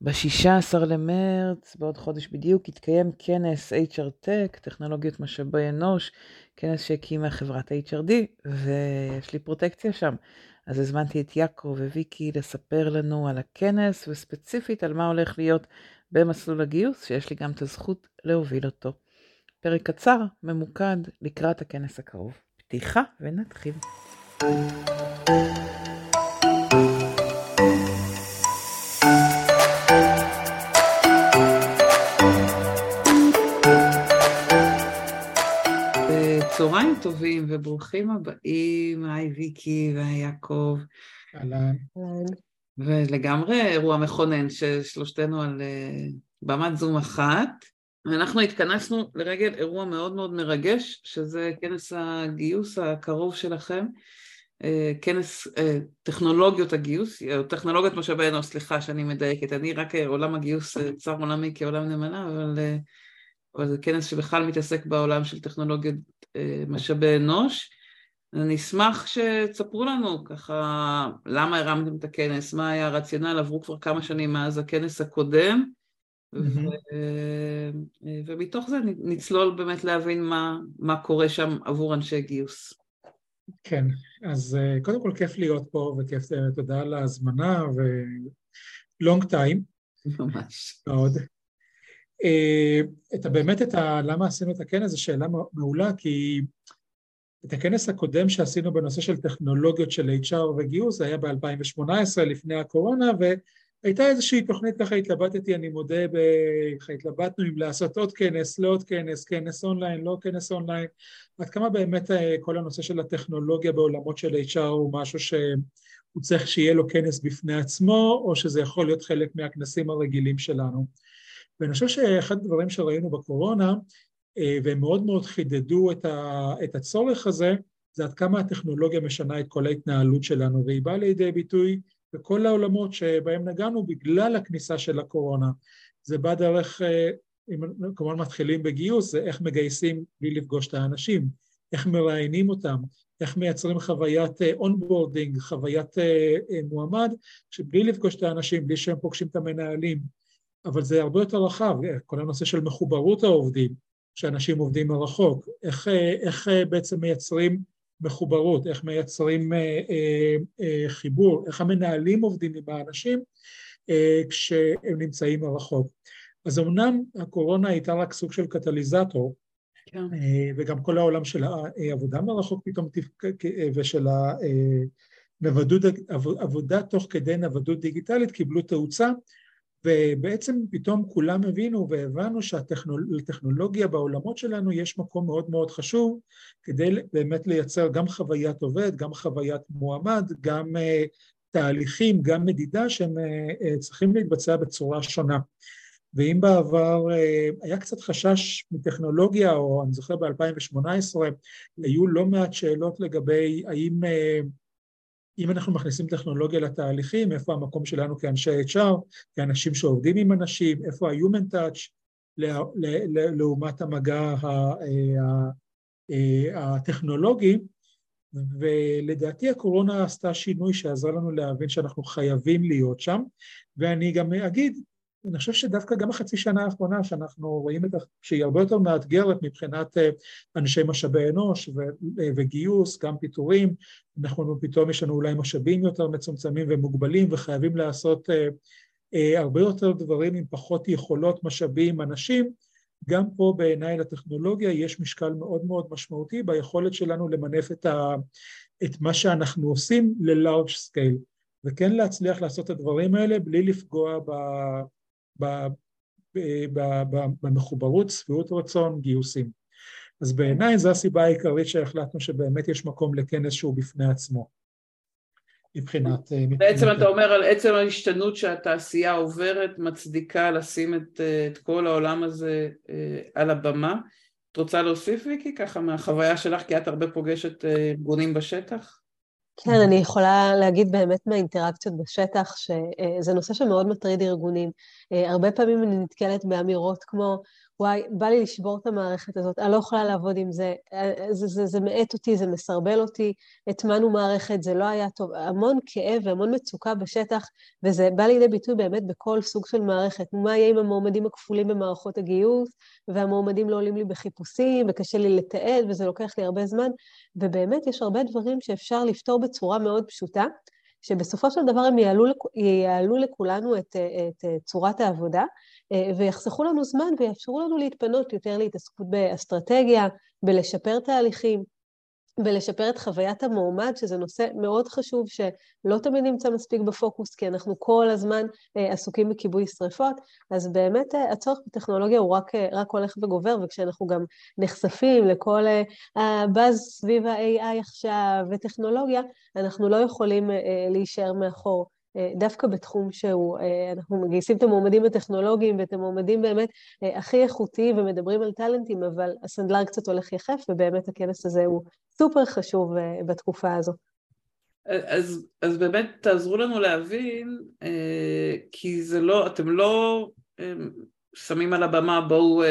ב-16 למרץ, בעוד חודש בדיוק, יתקיים כנס HR Tech, טכנולוגיות משאבי אנוש, כנס שהקימה חברת HRD, ויש לי פרוטקציה שם. אז הזמנתי את יעקב וויקי לספר לנו על הכנס, וספציפית על מה הולך להיות במסלול הגיוס, שיש לי גם את הזכות להוביל אותו. פרק קצר, ממוקד, לקראת הכנס הקרוב. פתיחה ונתחיל. צהריים טובים וברוכים הבאים, היי ויקי והי יעקב. אהלן. ולגמרי אירוע מכונן ששלושתנו על uh, במת זום אחת. ואנחנו התכנסנו לרגל אירוע מאוד מאוד מרגש, שזה כנס הגיוס הקרוב שלכם, uh, כנס uh, טכנולוגיות הגיוס, או טכנולוגיות משאבי אנוש, סליחה שאני מדייקת, אני רק עולם הגיוס צר עולמי כעולם נאמנה, אבל, uh, אבל זה כנס שבכלל מתעסק בעולם של טכנולוגיות משאבי אנוש. אני אשמח שתספרו לנו ככה למה הרמתם את הכנס, מה היה הרציונל, עברו כבר כמה שנים מאז הכנס הקודם, mm-hmm. ו... ומתוך זה נצלול באמת להבין מה, מה קורה שם עבור אנשי גיוס. כן, אז קודם כל כיף להיות פה וכיף, תודה על ההזמנה ולונג טיים. ממש. מאוד. אה, את באמת את ה... למה עשינו את הכנס זו שאלה מעולה, כי את הכנס הקודם שעשינו בנושא של טכנולוגיות של HR וגיוס, זה היה ב-2018 לפני הקורונה, והייתה איזושהי תוכנית, ככה התלבטתי, אני מודה, ככה התלבטנו אם לעשות עוד כנס, לא עוד כנס, כנס אונליין, לא כנס אונליין, עד כמה באמת אה, כל הנושא של הטכנולוגיה בעולמות של HR הוא משהו שהוא צריך שיהיה לו כנס בפני עצמו, או שזה יכול להיות חלק מהכנסים הרגילים שלנו. ואני חושב שאחד הדברים שראינו בקורונה, אה, והם מאוד מאוד חידדו את הצורך הזה, זה עד כמה הטכנולוגיה משנה את כל ההתנהלות שלנו, והיא באה לידי ביטוי בכל העולמות שבהם נגענו בגלל הכניסה של הקורונה. זה בא דרך, אה, אם כמובן מתחילים בגיוס, זה איך מגייסים בלי לפגוש את האנשים, איך מראיינים אותם, איך מייצרים חוויית onboarding, אה, חוויית מועמד, שבלי לפגוש את האנשים, בלי שהם פוגשים את המנהלים, אבל זה הרבה יותר רחב, כל הנושא של מחוברות העובדים, שאנשים עובדים מרחוק, איך, איך בעצם מייצרים מחוברות, איך מייצרים אה, אה, אה, חיבור, איך המנהלים עובדים עם האנשים אה, כשהם נמצאים מרחוק. אז אמנם הקורונה הייתה רק סוג של קטליזטור, כן. אה, וגם כל העולם של העבודה מרחוק פתאום, ושל הנוודות, עבודה תוך כדי נוודות דיגיטלית קיבלו תאוצה, ובעצם פתאום כולם הבינו והבנו שלטכנולוגיה בעולמות שלנו יש מקום מאוד מאוד חשוב כדי באמת לייצר גם חוויית עובד, גם חוויית מועמד, גם uh, תהליכים, גם מדידה שהם uh, צריכים להתבצע בצורה שונה. ואם בעבר uh, היה קצת חשש מטכנולוגיה, או אני זוכר ב-2018, היו לא מעט שאלות לגבי האם uh, אם אנחנו מכניסים טכנולוגיה לתהליכים, איפה המקום שלנו כאנשי HR, כאנשים שעובדים עם אנשים, איפה ה-human touch לעומת המגע הטכנולוגי, ולדעתי הקורונה עשתה שינוי שעזר לנו להבין שאנחנו חייבים להיות שם, ואני גם אגיד, אני חושב שדווקא גם החצי שנה האחרונה שאנחנו רואים את, שהיא הרבה יותר מאתגרת מבחינת אה, אנשי משאבי אנוש אה, וגיוס, גם פיטורים, אנחנו פתאום יש לנו אולי משאבים יותר מצומצמים ומוגבלים וחייבים לעשות אה, הרבה יותר דברים עם פחות יכולות, משאבים, אנשים, גם פה בעיניי לטכנולוגיה יש משקל מאוד מאוד משמעותי ביכולת שלנו למנף את, ה, את מה שאנחנו עושים ל-large scale, וכן להצליח לעשות את הדברים האלה בלי לפגוע ב... במחוברות, שביעות רצון, גיוסים. אז בעיניי זו הסיבה העיקרית שהחלטנו שבאמת יש מקום לכנס שהוא בפני עצמו. מבחינת... אה, בעצם. אתה אומר על עצם ההשתנות שהתעשייה עוברת מצדיקה לשים את, אה, את כל העולם הזה אה, על הבמה. את רוצה להוסיף ויקי ככה מהחוויה שלך כי את הרבה פוגשת ארגונים בשטח? כן, אני יכולה להגיד באמת מהאינטראקציות בשטח, שזה נושא שמאוד מטריד ארגונים. הרבה פעמים אני נתקלת באמירות כמו, וואי, בא לי לשבור את המערכת הזאת, אני לא יכולה לעבוד עם זה, זה, זה, זה מאט אותי, זה מסרבל אותי, הטמנו מערכת, זה לא היה טוב. המון כאב והמון מצוקה בשטח, וזה בא לידי ביטוי באמת בכל סוג של מערכת. מה יהיה עם המועמדים הכפולים במערכות הגיוס, והמועמדים לא עולים לי בחיפושים, וקשה לי לתעד, וזה לוקח לי הרבה זמן, ובאמת יש הרבה דברים שאפשר לפתור בצורה מאוד פשוטה. שבסופו של דבר הם יעלו, יעלו לכולנו את, את צורת העבודה, אה, ויחסכו לנו זמן ויאפשרו לנו להתפנות יותר להתעסקות באסטרטגיה, בלשפר תהליכים, בלשפר את חוויית המועמד, שזה נושא מאוד חשוב שלא תמיד נמצא מספיק בפוקוס, כי אנחנו כל הזמן אה, עסוקים בכיבוי שרפות, אז באמת אה, הצורך בטכנולוגיה הוא רק, רק הולך וגובר, וכשאנחנו גם נחשפים לכל הבאז סביב ה-AI עכשיו וטכנולוגיה, אנחנו לא יכולים להישאר מאחור. אה, דווקא בתחום שהוא, אה, אנחנו מגייסים את המועמדים הטכנולוגיים ואת המועמדים באמת אה, הכי איכותיים ומדברים על טאלנטים, אבל הסנדלר קצת הולך יחף, ובאמת הכנס הזה הוא סופר חשוב בתקופה הזו. אז, אז באמת תעזרו לנו להבין, כי זה לא, אתם לא שמים על הבמה בואו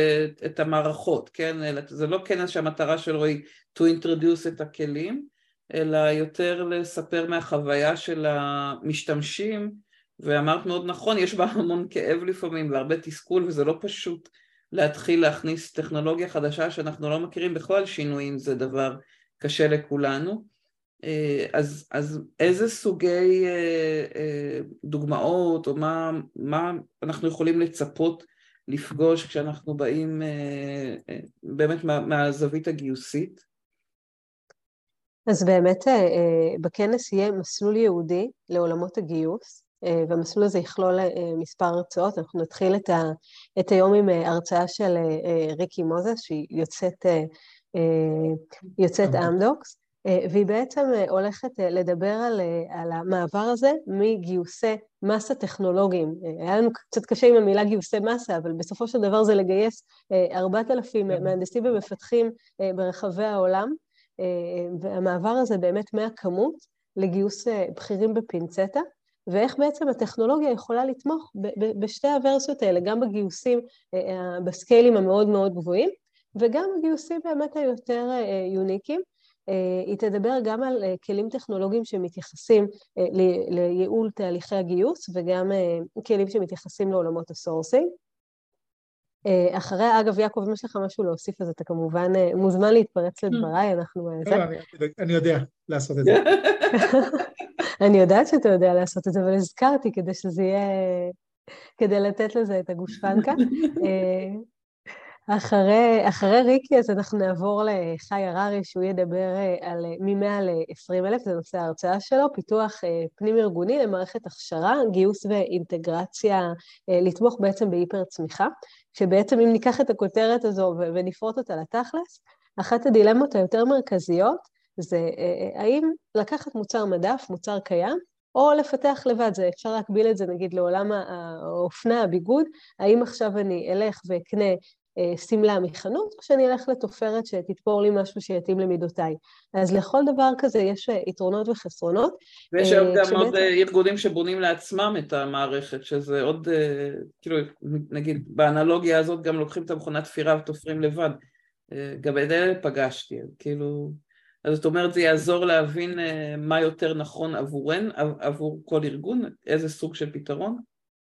את המערכות, כן? זה לא כנס שהמטרה שלו היא to introduce את הכלים, אלא יותר לספר מהחוויה של המשתמשים, ואמרת מאוד נכון, יש בה המון כאב לפעמים והרבה תסכול וזה לא פשוט להתחיל להכניס טכנולוגיה חדשה שאנחנו לא מכירים בכלל שינויים זה דבר קשה לכולנו. אה, אז, אז איזה סוגי אה, אה, דוגמאות או מה, מה אנחנו יכולים לצפות לפגוש כשאנחנו באים באמת מה, מהזווית הגיוסית? אז באמת אה, אה, בכנס יהיה מסלול ייעודי לעולמות הגיוס, אה, והמסלול הזה יכלול מספר הרצאות. אנחנו נתחיל את, ה, את היום עם הרצאה של ריקי מוזס, שהיא יוצאת, יוצאת אמדוקס, והיא בעצם הולכת לדבר על, על המעבר הזה מגיוסי מסה טכנולוגיים. היה לנו קצת קשה עם המילה גיוסי מסה, אבל בסופו של דבר זה לגייס 4,000 כן. מהנדסים ומפתחים ברחבי העולם, והמעבר הזה באמת מהכמות לגיוס אה, בכירים בפינצטה, ואיך בעצם הטכנולוגיה יכולה לתמוך בשתי הוורסיות האלה, גם בגיוסים, אה, בסקיילים המאוד מאוד גבוהים, וגם בגיוסים באמת היותר יוניקים. היא תדבר גם על כלים טכנולוגיים שמתייחסים לייעול תהליכי הגיוס, וגם כלים שמתייחסים לעולמות ה sourcing. אה, אחריה, אגב, יעקב, אם יש לך משהו להוסיף, אז אתה כמובן אה, מוזמן להתפרץ mm. לדבריי, אנחנו... אה, לא, אני יודע לעשות את זה. אני יודעת שאתה יודע לעשות את זה, אבל הזכרתי כדי שזה יהיה... כדי לתת לזה את הגושפנקה. אחרי, אחרי ריקי, אז אנחנו נעבור לחי הררי, שהוא ידבר על מ-100 ל-20 אלף, זה נושא ההרצאה שלו, פיתוח פנים-ארגוני למערכת הכשרה, גיוס ואינטגרציה, לתמוך בעצם בהיפר צמיחה. שבעצם אם ניקח את הכותרת הזו ונפרוט אותה לתכלס, אחת הדילמות היותר מרכזיות זה אה, אה, האם לקחת מוצר מדף, מוצר קיים, או לפתח לבד, זה אפשר להקביל את זה נגיד לעולם האופנה, הביגוד, האם עכשיו אני אלך ואקנה שמלה מחנות, או שאני אלך לתופרת שתתפור לי משהו שיתאים למידותיי. אז לכל דבר כזה יש אה, יתרונות וחסרונות. ויש היום גם כשבעצם... עוד ארגונים שבונים לעצמם את המערכת, שזה עוד, כאילו, נגיד, באנלוגיה הזאת גם לוקחים את המכונת תפירה ותופרים לבד. גם את אלה פגשתי, כאילו... אז זאת אומרת, זה יעזור להבין מה יותר נכון עבורן, עבור כל ארגון, איזה סוג של פתרון?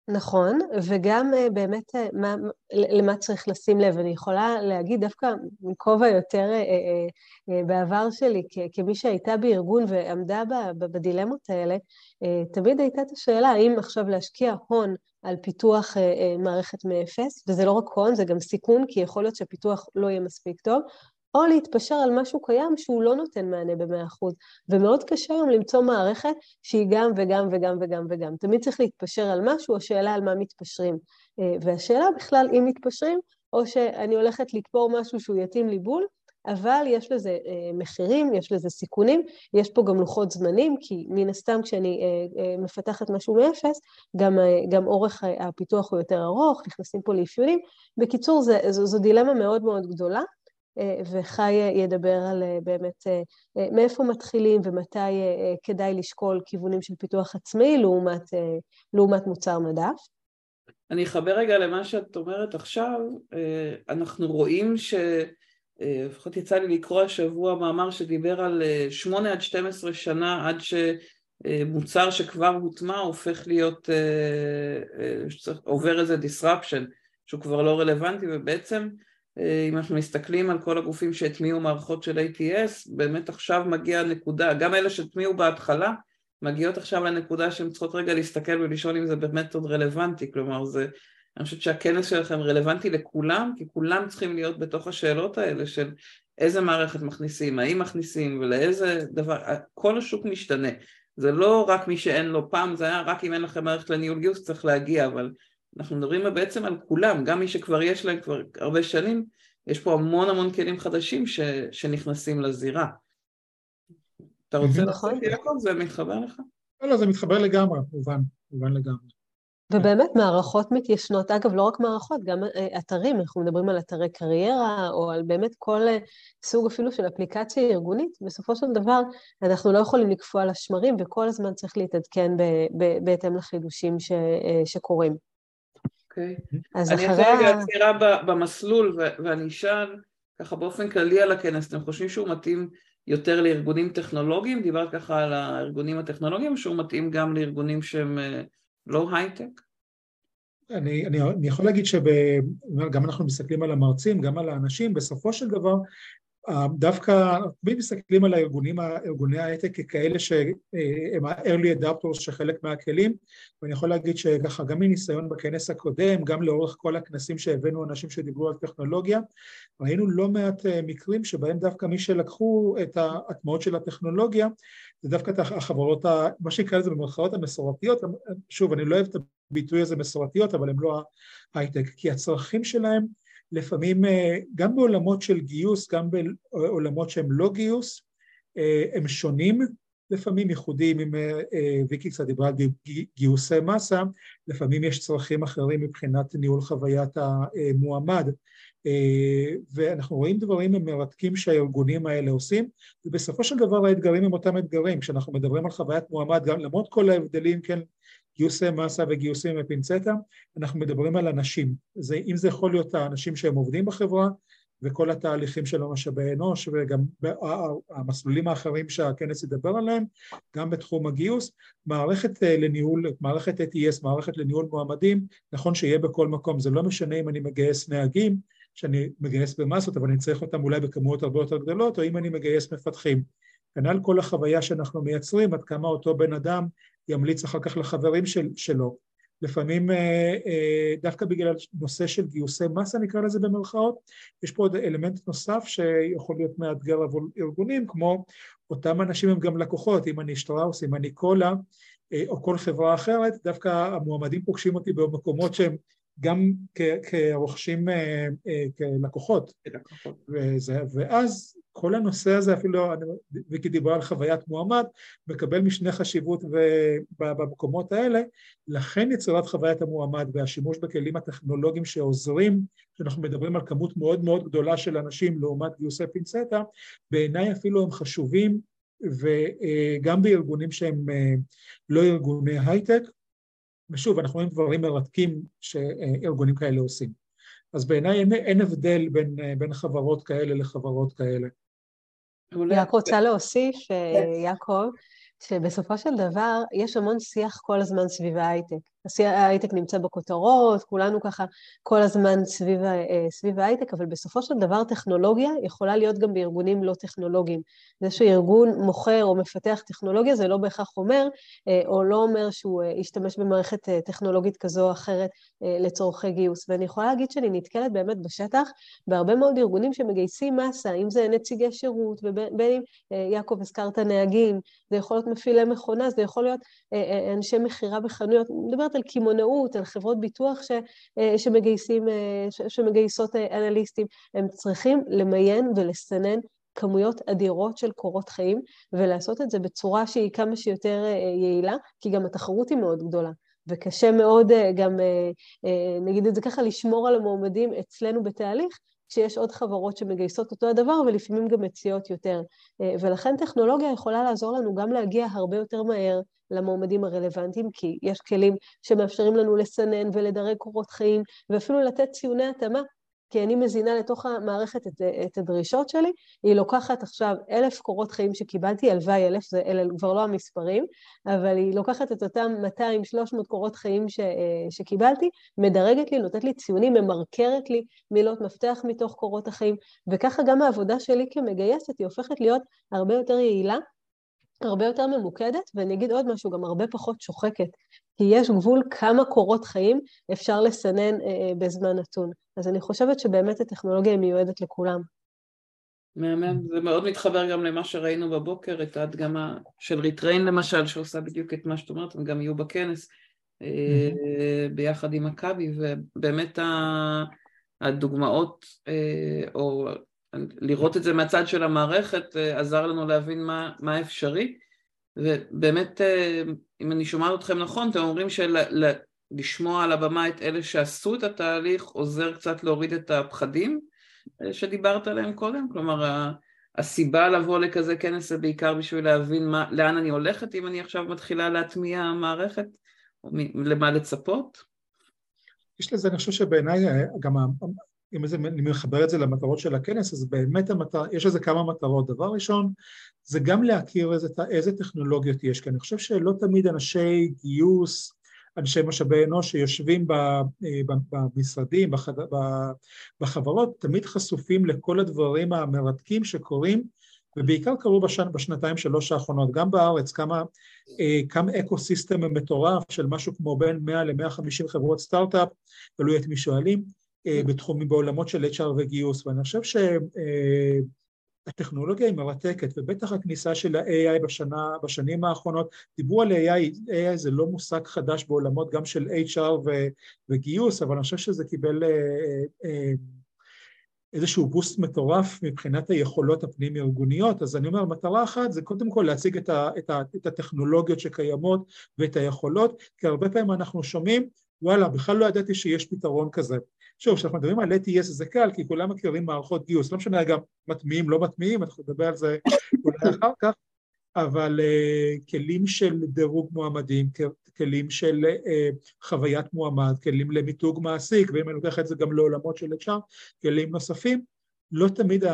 נכון, וגם אה, באמת אה, מה, למה צריך לשים לב. אני יכולה להגיד דווקא מכובע יותר אה, בעבר שלי, כמי שהייתה בארגון ועמדה בדילמות האלה, תמיד הייתה את השאלה האם עכשיו להשקיע הון על פיתוח מערכת מאפס, וזה לא רק הון, זה גם סיכון, כי יכול להיות שהפיתוח לא יהיה מספיק טוב, או להתפשר על משהו קיים שהוא לא נותן מענה ב-100%. ומאוד קשה היום למצוא מערכת שהיא גם וגם וגם וגם וגם. תמיד צריך להתפשר על משהו, השאלה על מה מתפשרים. אה, והשאלה בכלל אם מתפשרים, או שאני הולכת לתפור משהו שהוא יתאים לי בול, אבל יש לזה אה, מחירים, יש לזה סיכונים, יש פה גם לוחות זמנים, כי מן הסתם כשאני אה, מפתחת משהו מאפס, גם, גם אורך הפיתוח הוא יותר ארוך, נכנסים פה לאפיונים. בקיצור, זה, זו, זו דילמה מאוד מאוד גדולה, וחי ידבר על באמת מאיפה מתחילים ומתי כדאי לשקול כיוונים של פיתוח עצמאי לעומת, לעומת מוצר מדף. אני אחבר רגע למה שאת אומרת עכשיו, אנחנו רואים ש... לפחות יצא לי לקרוא השבוע מאמר שדיבר על 8 עד 12 שנה עד שמוצר שכבר הוטמע הופך להיות, עובר איזה disruption שהוא כבר לא רלוונטי ובעצם אם אנחנו מסתכלים על כל הגופים שהטמיעו מערכות של ATS באמת עכשיו מגיעה נקודה, גם אלה שהטמיעו בהתחלה מגיעות עכשיו לנקודה שהן צריכות רגע להסתכל ולשאול אם זה באמת עוד רלוונטי, כלומר זה, אני חושבת שהכנס שלכם רלוונטי לכולם, כי כולם צריכים להיות בתוך השאלות האלה של איזה מערכת מכניסים, האם מכניסים ולאיזה דבר, כל השוק משתנה, זה לא רק מי שאין לו, פעם זה היה רק אם אין לכם מערכת לניהול גיוס צריך להגיע, אבל אנחנו מדברים בעצם על כולם, גם מי שכבר יש להם כבר הרבה שנים, יש פה המון המון כלים חדשים ש, שנכנסים לזירה. אתה רוצה נכון. להוסיף יעקב? זה מתחבר לך? לא, לא, זה מתחבר לגמרי, מובן, מובן לגמרי. ובאמת מערכות מתיישנות, אגב, לא רק מערכות, גם אה, אתרים, אנחנו מדברים על אתרי קריירה, או על באמת כל אה, סוג אפילו של אפליקציה ארגונית, בסופו של דבר אנחנו לא יכולים לקפוא על השמרים, וכל הזמן צריך להתעדכן בהתאם לחידושים ש, אה, שקורים. אוקיי. אז אני אחרי... אני אעשה רגע עצירה במסלול, ואני אשאל ככה באופן כללי על הכנס, אתם חושבים שהוא מתאים יותר לארגונים טכנולוגיים? דיברת ככה על הארגונים הטכנולוגיים, שהוא מתאים גם לארגונים שהם אה, לא הייטק? אני, אני, אני יכול להגיד שגם אנחנו מסתכלים על המרצים, גם על האנשים, בסופו של דבר דווקא תמיד מסתכלים על הארגונים, ארגוני ההייטק ככאלה שהם ה-early adapters של חלק מהכלים ואני יכול להגיד שככה גם מניסיון בכנס הקודם, גם לאורך כל הכנסים שהבאנו אנשים שדיברו על טכנולוגיה ראינו לא מעט אה, מקרים שבהם דווקא מי שלקחו את ההטמעות של הטכנולוגיה זה דווקא את החברות, מה שנקרא לזה במרכאות המסורתיות, שוב אני לא אוהב את הביטוי הזה מסורתיות אבל הם לא ההייטק כי הצרכים שלהם לפעמים אה, גם בעולמות של גיוס, גם בעולמות שהם לא גיוס, אה, הם שונים. לפעמים ייחודיים, אם אה, ויקי קצת דיברה על גיוסי מסה, לפעמים יש צרכים אחרים מבחינת ניהול חוויית המועמד, ואנחנו רואים דברים מרתקים שהארגונים האלה עושים, ובסופו של דבר האתגרים הם אותם אתגרים, כשאנחנו מדברים על חוויית מועמד, גם למרות כל ההבדלים, כן, גיוסי מסה וגיוסים בפינצטה, אנחנו מדברים על אנשים. זה, אם זה יכול להיות האנשים שהם עובדים בחברה, וכל התהליכים של המשאבי אנוש וגם המסלולים האחרים שהכנס ידבר עליהם, גם בתחום הגיוס, מערכת אה, לניהול, מערכת ATS, מערכת לניהול מועמדים, נכון שיהיה בכל מקום, זה לא משנה אם אני מגייס נהגים, שאני מגייס במסות, אבל אני צריך אותם אולי בכמויות הרבה יותר גדולות, או אם אני מגייס מפתחים. כנ"ל כל החוויה שאנחנו מייצרים, עד כמה אותו בן אדם ימליץ אחר כך לחברים של, שלו. לפעמים אה, אה, דווקא בגלל נושא של גיוסי מסה נקרא לזה במרכאות, יש פה עוד אלמנט נוסף שיכול להיות מאתגר עבור ארגונים, כמו אותם אנשים הם גם לקוחות, אם אני שטראוס, אם אני קולה, אה, או כל חברה אחרת, דווקא המועמדים פוגשים אותי במקומות שהם גם כרוכשים, כלקוחות. וזה, ואז כל הנושא הזה, אפילו ויקי דיברה על חוויית מועמד, מקבל משנה חשיבות במקומות האלה, לכן יצירת חוויית המועמד והשימוש בכלים הטכנולוגיים שעוזרים, כשאנחנו מדברים על כמות מאוד מאוד גדולה של אנשים לעומת גיוסי פינצטה, בעיניי אפילו הם חשובים, וגם בארגונים שהם אה, לא ארגוני הייטק, ושוב, אנחנו רואים דברים מרתקים שארגונים כאלה עושים. אז בעיניי אין, אין הבדל בין, בין חברות כאלה לחברות כאלה. אני רק רוצה להוסיף, אה, יעקב, שבסופו של דבר יש המון שיח כל הזמן סביב ההייטק. ההייטק נמצא בכותרות, כולנו ככה כל הזמן סביב, אה, סביב ההייטק, אבל בסופו של דבר טכנולוגיה יכולה להיות גם בארגונים לא טכנולוגיים. זה שארגון מוכר או מפתח טכנולוגיה זה לא בהכרח אומר, אה, או לא אומר שהוא אה, ישתמש במערכת טכנולוגית כזו או אחרת לצורכי גיוס. ואני יכולה להגיד שאני נתקלת באמת בשטח בהרבה מאוד ארגונים שמגייסים מסה, אם זה נציגי שירות, ובין אם, יעקב, הזכרת נהגים, זה יכול להיות מפעילי מכונה, זה יכול להיות אנשי מכירה בחנויות, אני מדברת על קמעונאות, על חברות ביטוח ש, אה, שמגייסים, אה, שמגייסות אה, אנליסטים, הם צריכים למיין ולסנן כמויות אדירות של קורות חיים, ולעשות את זה בצורה שהיא כמה שיותר יעילה, כי גם התחרות היא מאוד גדולה. וקשה מאוד גם, נגיד את זה ככה, לשמור על המועמדים אצלנו בתהליך, שיש עוד חברות שמגייסות אותו הדבר ולפעמים גם מציעות יותר. ולכן טכנולוגיה יכולה לעזור לנו גם להגיע הרבה יותר מהר למועמדים הרלוונטיים, כי יש כלים שמאפשרים לנו לסנן ולדרג קורות חיים ואפילו לתת ציוני התאמה כי אני מזינה לתוך המערכת את, את הדרישות שלי, היא לוקחת עכשיו אלף קורות חיים שקיבלתי, הלוואי אלף, זה, אלה כבר לא המספרים, אבל היא לוקחת את אותם 200-300 קורות חיים ש, שקיבלתי, מדרגת לי, נותנת לי ציונים, ממרקרת לי מילות מפתח מתוך קורות החיים, וככה גם העבודה שלי כמגייסת היא הופכת להיות הרבה יותר יעילה, הרבה יותר ממוקדת, ואני אגיד עוד משהו, גם הרבה פחות שוחקת, כי יש גבול כמה קורות חיים אפשר לסנן אה, אה, בזמן נתון. אז אני חושבת שבאמת הטכנולוגיה היא מיועדת לכולם. מהמם, זה מאוד מתחבר גם למה שראינו בבוקר, את ההדגמה של ריטריין למשל, שעושה בדיוק את מה שאת אומרת, הם גם יהיו בכנס mm-hmm. ביחד עם מכבי, ובאמת הדוגמאות, או לראות את זה מהצד של המערכת, עזר לנו להבין מה, מה אפשרי. ובאמת, אה, אם אני שומעת אתכם נכון, אתם אומרים שלשמוע על הבמה את אלה שעשו את התהליך עוזר קצת להוריד את הפחדים אה, שדיברת עליהם קודם? כלומר, הסיבה לבוא לכזה כנס זה בעיקר בשביל להבין מה, לאן אני הולכת אם אני עכשיו מתחילה להטמיע מערכת, למה לצפות? יש לזה, אני חושב שבעיניי אה, גם אם אני מחבר את זה למטרות של הכנס, אז באמת המטר, יש לזה כמה מטרות. דבר ראשון, זה גם להכיר איזה, איזה טכנולוגיות יש, כי אני חושב שלא תמיד אנשי גיוס, אנשי משאבי אנוש שיושבים אה, במשרדים, בחברות, תמיד חשופים לכל הדברים המרתקים שקורים, ובעיקר קרו בשנ, בשנתיים שלוש האחרונות, גם בארץ, כמה, אה, כמה ecosystem מטורף של משהו כמו בין 100 ל-150 חברות סטארט-אפ, תלוי את מי שואלים, בתחומים, בעולמות של HR וגיוס, ואני חושב שהטכנולוגיה היא מרתקת, ובטח הכניסה של ה-AI בשנה, בשנים האחרונות, דיברו על AI, AI זה לא מושג חדש בעולמות גם של HR וגיוס, אבל אני חושב שזה קיבל אה, אה, איזשהו boost מטורף מבחינת היכולות הפנים-ארגוניות, אז אני אומר, מטרה אחת זה קודם כל להציג את, ה, את, ה, את הטכנולוגיות שקיימות ואת היכולות, כי הרבה פעמים אנחנו שומעים, וואלה, בכלל לא ידעתי שיש פתרון כזה. שוב, כשאנחנו מדברים על ATS זה קל, כי כולם מכירים מערכות גיוס, לא משנה גם מטמיעים, לא מטמיעים, אנחנו נדבר על זה אולי אחר כך, אבל uh, כלים של דירוג מועמדים, כלים של uh, חוויית מועמד, כלים למיתוג מעסיק, ואם אני לוקח את זה גם לעולמות של HR, כלים נוספים, לא תמיד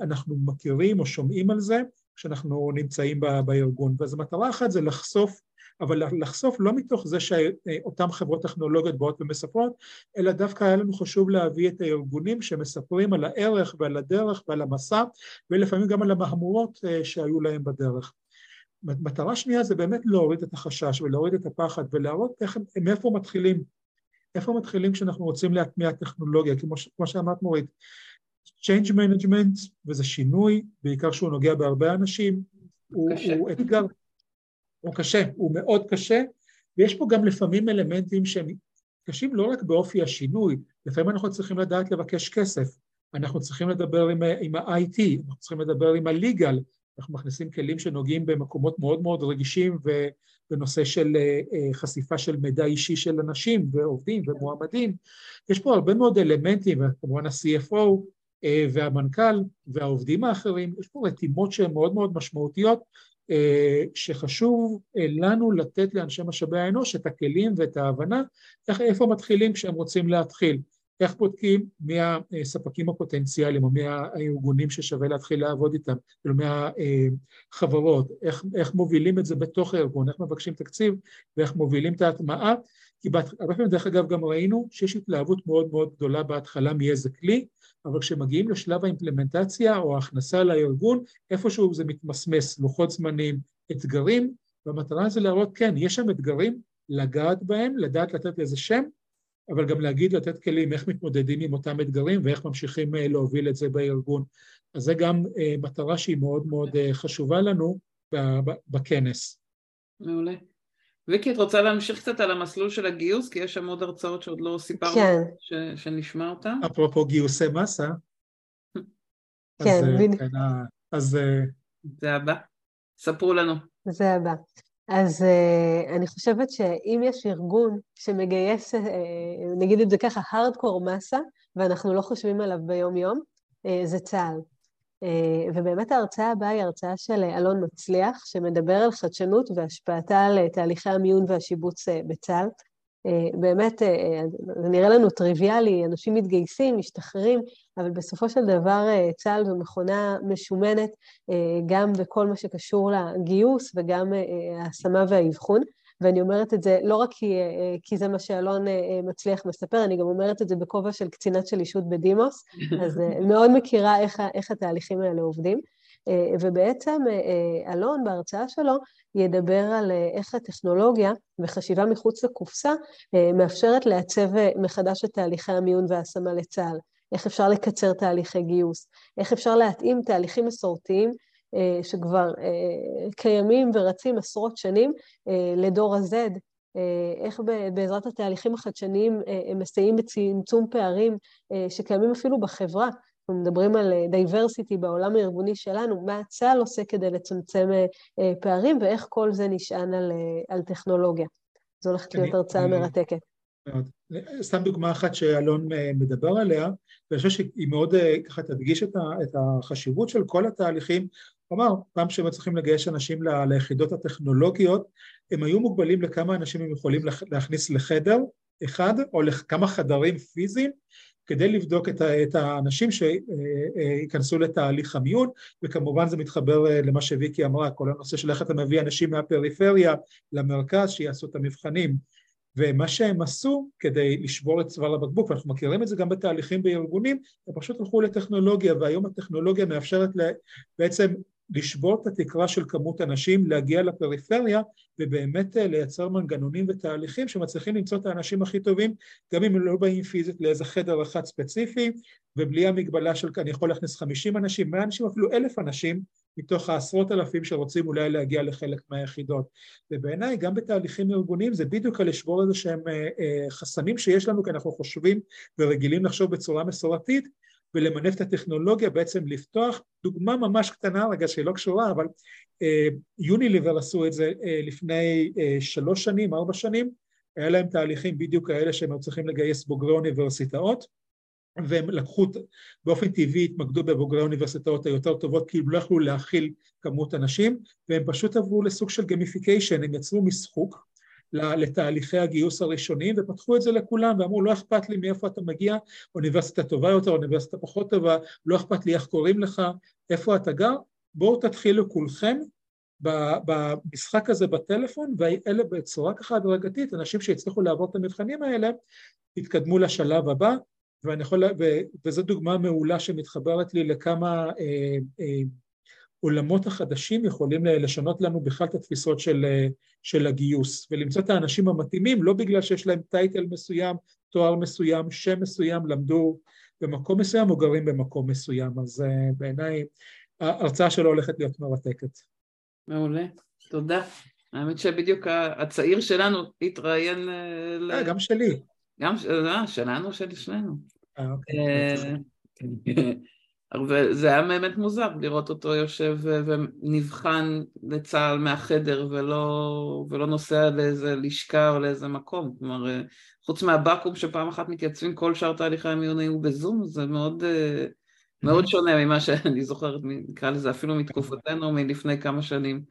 אנחנו מכירים או שומעים על זה כשאנחנו נמצאים בארגון. ואז המטרה אחת זה לחשוף אבל לחשוף לא מתוך זה שאותן חברות טכנולוגיות באות ומספרות, אלא דווקא היה לנו חשוב להביא את הארגונים שמספרים על הערך ועל הדרך ועל המסע, ולפעמים גם על המהמורות אה, שהיו להם בדרך. מטרה שנייה זה באמת להוריד את החשש ולהוריד את הפחד ולהראות איך, מאיפה מתחילים, איפה מתחילים כשאנחנו רוצים להטמיע טכנולוגיה, כמו, כמו שאמרת מורית, Change Management, וזה שינוי, בעיקר שהוא נוגע בהרבה אנשים, הוא, הוא אתגר, הוא קשה, הוא מאוד קשה, ויש פה גם לפעמים אלמנטים שהם קשים לא רק באופי השינוי, לפעמים אנחנו צריכים לדעת לבקש כסף, אנחנו צריכים לדבר עם, עם ה-IT, אנחנו צריכים לדבר עם ה-legal, אנחנו מכניסים כלים שנוגעים במקומות מאוד מאוד רגישים ובנושא של אה, אה, חשיפה של מידע אישי של אנשים ועובדים ומועמדים. יש פה הרבה מאוד אלמנטים, וכמובן ה-CFO אה, והמנכ"ל והעובדים האחרים, יש פה רתימות שהן מאוד מאוד משמעותיות אה, שחשוב אה, לנו לתת לאנשי משאבי האנוש את הכלים ואת ההבנה איך, איפה מתחילים כשהם רוצים להתחיל, איך בודקים מי הספקים הפוטנציאליים או מי הארגונים ששווה להתחיל לעבוד איתם, כאילו מהחברות, איך, איך מובילים את זה בתוך הארגון, איך מבקשים תקציב ואיך מובילים את ההטמעה, כי הרבה פעמים דרך אגב גם ראינו שיש התלהבות מאוד מאוד גדולה בהתחלה מאיזה כלי, אבל כשמגיעים לשלב האימפלמנטציה או ההכנסה לארגון, איפשהו זה מתמסמס, לוחות זמנים, אתגרים, והמטרה זה להראות, כן, יש שם אתגרים, לגעת בהם, לדעת לתת לזה שם, אבל גם להגיד, לתת כלים איך מתמודדים עם אותם אתגרים ואיך ממשיכים אה, להוביל את זה בארגון. אז זה גם אה, מטרה שהיא מאוד מאוד אה, חשובה לנו בכנס. מעולה. ויקי, את רוצה להמשיך קצת על המסלול של הגיוס? כי יש שם עוד הרצאות שעוד לא סיפרנו, כן. ש, שנשמע אותן. אפרופו גיוסי מסה. כן, אז, בדיוק. כן, אז... זה הבא. ספרו לנו. זה הבא. אז uh, אני חושבת שאם יש ארגון שמגייס, uh, נגיד את זה ככה, הארדקור מסה, ואנחנו לא חושבים עליו ביום-יום, uh, זה צה"ל. Uh, ובאמת ההרצאה הבאה היא הרצאה של אלון מצליח, שמדבר על חדשנות והשפעתה על תהליכי המיון והשיבוץ בצה"ל. באמת, זה נראה לנו טריוויאלי, אנשים מתגייסים, משתחררים, אבל בסופו של דבר צה"ל זו מכונה משומנת גם בכל מה שקשור לגיוס וגם ההשמה והאבחון. ואני אומרת את זה לא רק כי, כי זה מה שאלון מצליח מספר, אני גם אומרת את זה בכובע של קצינת של אישות בדימוס, אז מאוד מכירה איך, איך התהליכים האלה עובדים. ובעצם אלון בהרצאה שלו ידבר על איך הטכנולוגיה וחשיבה מחוץ לקופסה מאפשרת לעצב מחדש את תהליכי המיון וההשמה לצה"ל. איך אפשר לקצר תהליכי גיוס, איך אפשר להתאים תהליכים מסורתיים אה, שכבר אה, קיימים ורצים עשרות שנים אה, לדור ה-Z, איך בעזרת התהליכים החדשניים הם מסייעים בצמצום פערים שקיימים אפילו בחברה. אנחנו מדברים על diversity בעולם הארגוני שלנו, מה צה"ל עושה כדי לצמצם פערים ואיך כל זה נשען על, על טכנולוגיה. זו הולכת להיות הרצאה מרתקת. סתם דוגמה אחת שאלון מדבר עליה, ואני חושב שהיא מאוד ככה תדגיש את החשיבות של כל התהליכים כלומר, פעם שהם צריכים לגייס אנשים ליחידות הטכנולוגיות, הם היו מוגבלים לכמה אנשים הם יכולים להכניס לחדר אחד, או לכמה חדרים פיזיים, כדי לבדוק את האנשים שייכנסו לתהליך המיון, וכמובן זה מתחבר למה שוויקי אמרה, כל הנושא של איך אתה מביא אנשים מהפריפריה למרכז, שיעשו את המבחנים. ומה שהם עשו כדי לשבור את צוואר הבקבוק, ואנחנו מכירים את זה גם בתהליכים בארגונים, הם פשוט הלכו לטכנולוגיה, והיום הטכנולוגיה מאפשרת בעצם לשבור את התקרה של כמות אנשים, להגיע לפריפריה ובאמת אה, לייצר מנגנונים ותהליכים שמצליחים למצוא את האנשים הכי טובים, גם אם הם לא באים פיזית לאיזה חדר אחד ספציפי, ובלי המגבלה של אני יכול להכניס 50 אנשים, 100 אנשים, אפילו אלף אנשים, מתוך העשרות אלפים שרוצים אולי להגיע לחלק מהיחידות. ובעיניי גם בתהליכים ארגוניים זה בדיוק על לשבור איזה שהם אה, אה, חסמים שיש לנו, כי אנחנו חושבים ורגילים לחשוב בצורה מסורתית, ולמנף את הטכנולוגיה, בעצם לפתוח דוגמה ממש קטנה, רגע שהיא לא קשורה, אבל אה, יוניליבר עשו את זה אה, לפני אה, שלוש שנים, ארבע שנים, היה להם תהליכים בדיוק כאלה שהם צריכים לגייס בוגרי אוניברסיטאות, והם לקחו, באופן טבעי התמקדו בבוגרי האוניברסיטאות היותר טובות כי לא יכלו להכיל כמות אנשים, והם פשוט עברו לסוג של gamification, הם יצרו משחוק לתהליכי הגיוס הראשוניים ופתחו את זה לכולם ואמרו לא אכפת לי מאיפה אתה מגיע, אוניברסיטה טובה יותר, אוניברסיטה פחות טובה, לא אכפת לי איך קוראים לך, איפה אתה גר, בואו תתחילו כולכם במשחק הזה בטלפון ואלה בצורה ככה הדרגתית, אנשים שהצליחו לעבור את המבחנים האלה יתקדמו לשלב הבא ואני יכול, ו, וזו דוגמה מעולה שמתחברת לי לכמה אה, אה, העולמות החדשים יכולים לשנות לנו בכלל את התפיסות של, של הגיוס ולמצוא את האנשים המתאימים לא בגלל שיש להם טייטל מסוים, תואר מסוים, שם מסוים, למדו במקום מסוים או גרים במקום מסוים אז uh, בעיניי ההרצאה שלו הולכת להיות מרתקת. מעולה, תודה. האמת שבדיוק הצעיר שלנו התראיין אה, ל... אה, גם שלי. גם שלנו, של שנינו. אה, אוקיי. וזה היה באמת מוזר לראות אותו יושב ונבחן לצה"ל מהחדר ולא, ולא נוסע לאיזה לשכה או לאיזה מקום. כלומר, חוץ מהבקו"ם שפעם אחת מתייצבים, כל שאר תהליכי המיון היו בזום, זה מאוד, מאוד שונה ממה שאני זוכרת, נקרא לזה אפילו מתקופתנו מלפני כמה שנים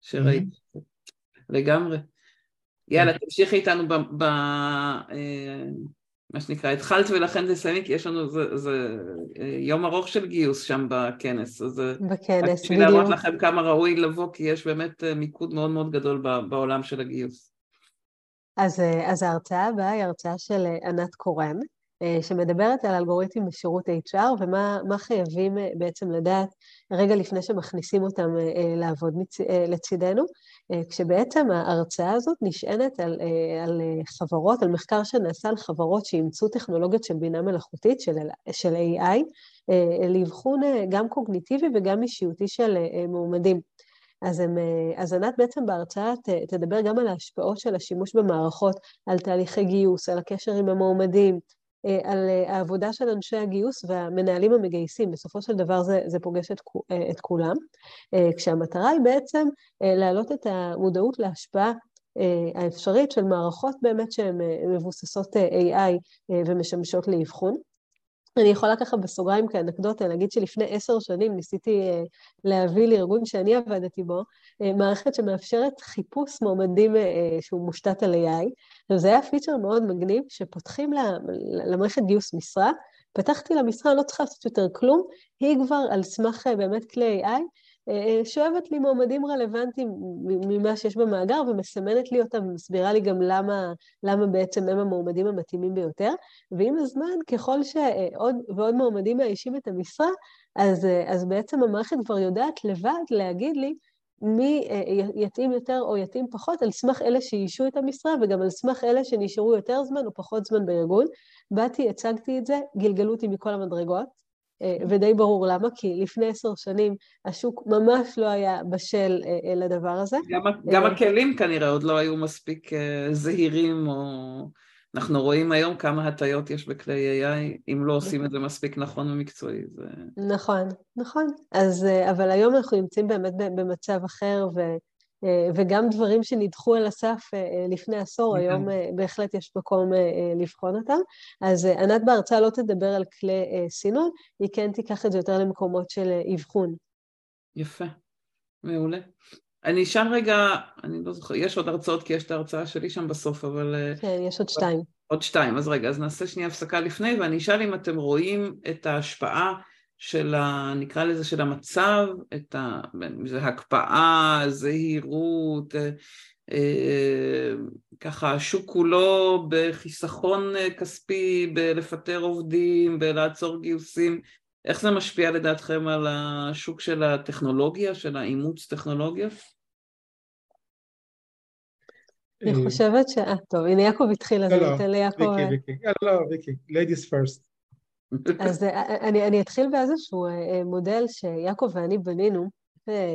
שראיתי. לגמרי. יאללה, תמשיכי איתנו ב... ב אה, מה שנקרא, התחלת ולכן תסיימי, כי יש לנו, זה, זה אה, יום ארוך של גיוס שם בכנס, אז אה, בכנס, בדיוק. להראות לכם כמה ראוי לבוא, כי יש באמת אה, מיקוד מאוד מאוד גדול בעולם של הגיוס. אז, אז ההרצאה הבאה היא הרצאה של ענת קורן, שמדברת על אלגוריתמים בשירות HR ומה חייבים בעצם לדעת רגע לפני שמכניסים אותם לעבוד מצ, לצידנו. אה, כשבעצם ההרצאה הזאת נשענת על, אה, על אה, חברות, על מחקר שנעשה על חברות שאימצו טכנולוגיות של בינה מלאכותית, של, של AI, לאבחון גם קוגניטיבי וגם אישיותי של מועמדים. אז, הם, אז ענת בעצם בהרצאה תדבר גם על ההשפעות של השימוש במערכות, על תהליכי גיוס, על הקשר עם המועמדים, על העבודה של אנשי הגיוס והמנהלים המגייסים. בסופו של דבר זה, זה פוגש את, את כולם, כשהמטרה היא בעצם להעלות את המודעות להשפעה האפשרית של מערכות באמת שהן מבוססות AI ומשמשות לאבחון. אני יכולה ככה בסוגריים כאנקדוטה להגיד שלפני עשר שנים ניסיתי אה, להביא לארגון שאני עבדתי בו, אה, מערכת שמאפשרת חיפוש מועמדים אה, שהוא מושתת על AI. עכשיו זה היה פיצ'ר מאוד מגניב, שפותחים למערכת גיוס משרה, פתחתי למשרה, לא צריכה לעשות יותר כלום, היא כבר על סמך באמת כלי AI, שואבת לי מועמדים רלוונטיים ממה שיש במאגר ומסמנת לי אותם ומסבירה לי גם למה, למה בעצם הם המועמדים המתאימים ביותר. ועם הזמן, ככל שעוד ועוד מועמדים מאיישים את המשרה, אז, אז בעצם המערכת כבר יודעת לבד להגיד לי מי יתאים יותר או יתאים פחות, על סמך אלה שאיישו את המשרה וגם על סמך אלה שנשארו יותר זמן או פחות זמן בארגון. באתי, הצגתי את זה, גלגלו אותי מכל המדרגות. אה, ודי ברור למה, כי לפני עשר שנים השוק ממש לא היה בשל אה, לדבר הזה. גם, גם אה, הכלים כנראה עוד לא היו מספיק זהירים, או אנחנו רואים היום כמה הטיות יש בכלי AI, אם לא עושים את זה מספיק נכון ומקצועי. זה... נכון, נכון. אז, אבל היום אנחנו נמצאים באמת במצב אחר, ו... אה, וגם דברים שנדחו על הסף אה, אה, לפני עשור, היום בהחלט יש מקום לבחון אותם. אז ענת בהרצאה לא תדבר על כלי סינון, היא כן תיקח את זה יותר למקומות של אבחון. יפה, מעולה. אני אשאל רגע, אני לא זוכר, יש עוד הרצאות כי יש את ההרצאה שלי שם בסוף, אבל... כן, יש עוד שתיים. עוד שתיים, אז רגע, אז נעשה שנייה הפסקה לפני, ואני אשאל אם אתם רואים את ההשפעה של ה... נקרא לזה של המצב, את ה... זה הקפאה, זהירות, אה, אה, ככה השוק כולו בחיסכון כספי, בלפטר עובדים, בלעצור גיוסים, איך זה משפיע לדעתכם על השוק של הטכנולוגיה, של האימוץ טכנולוגיה? אני חושבת ש... אה, טוב, הנה יעקב התחיל, אז אני אתן ליעקב... לא, ויקי, ויקי. לא, לא, ויקי, ladies first. אז אה, אני, אני אתחיל באיזשהו אה, מודל שיעקב ואני בנינו,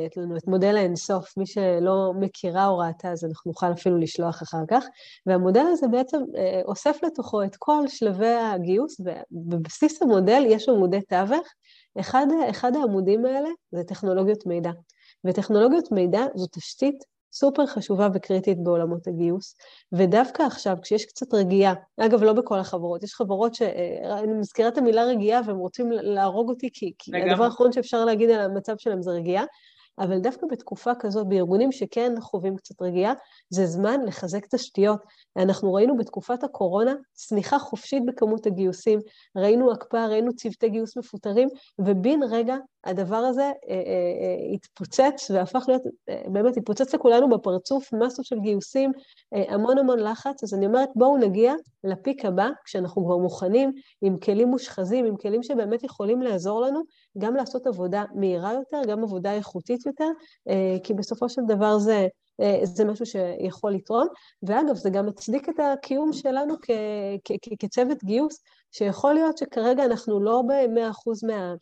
יש לנו את מודל האינסוף, מי שלא מכירה או ראתה, אז אנחנו נוכל אפילו לשלוח אחר כך, והמודל הזה בעצם אה, אוסף לתוכו את כל שלבי הגיוס, ובבסיס המודל יש עמודי תווך. אחד, אחד העמודים האלה זה טכנולוגיות מידע, וטכנולוגיות מידע זו תשתית סופר חשובה וקריטית בעולמות הגיוס, ודווקא עכשיו, כשיש קצת רגיעה, אגב, לא בכל החברות, יש חברות שאני מזכירה את המילה רגיעה והם רוצים להרוג אותי, כי, כי הדבר האחרון שאפשר להגיד על המצב שלהם זה רגיעה, אבל דווקא בתקופה כזאת, בארגונים שכן חווים קצת רגיעה, זה זמן לחזק תשתיות. אנחנו ראינו בתקופת הקורונה צניחה חופשית בכמות הגיוסים, ראינו הקפאה, ראינו צוותי גיוס מפוטרים, ובן רגע הדבר הזה אה, אה, אה, התפוצץ והפך להיות, באמת התפוצץ לכולנו בפרצוף, מסות של גיוסים, המון המון לחץ, אז אני אומרת בואו נגיע לפיק הבא, כשאנחנו כבר מוכנים, עם כלים מושחזים, עם כלים שבאמת יכולים לעזור לנו, גם לעשות עבודה מהירה יותר, גם עבודה איכותית יותר, כי בסופו של דבר זה... זה משהו שיכול לתרום, ואגב, זה גם מצדיק את הקיום שלנו כ- כ- כצוות גיוס, שיכול להיות שכרגע אנחנו לא ב-100% מה...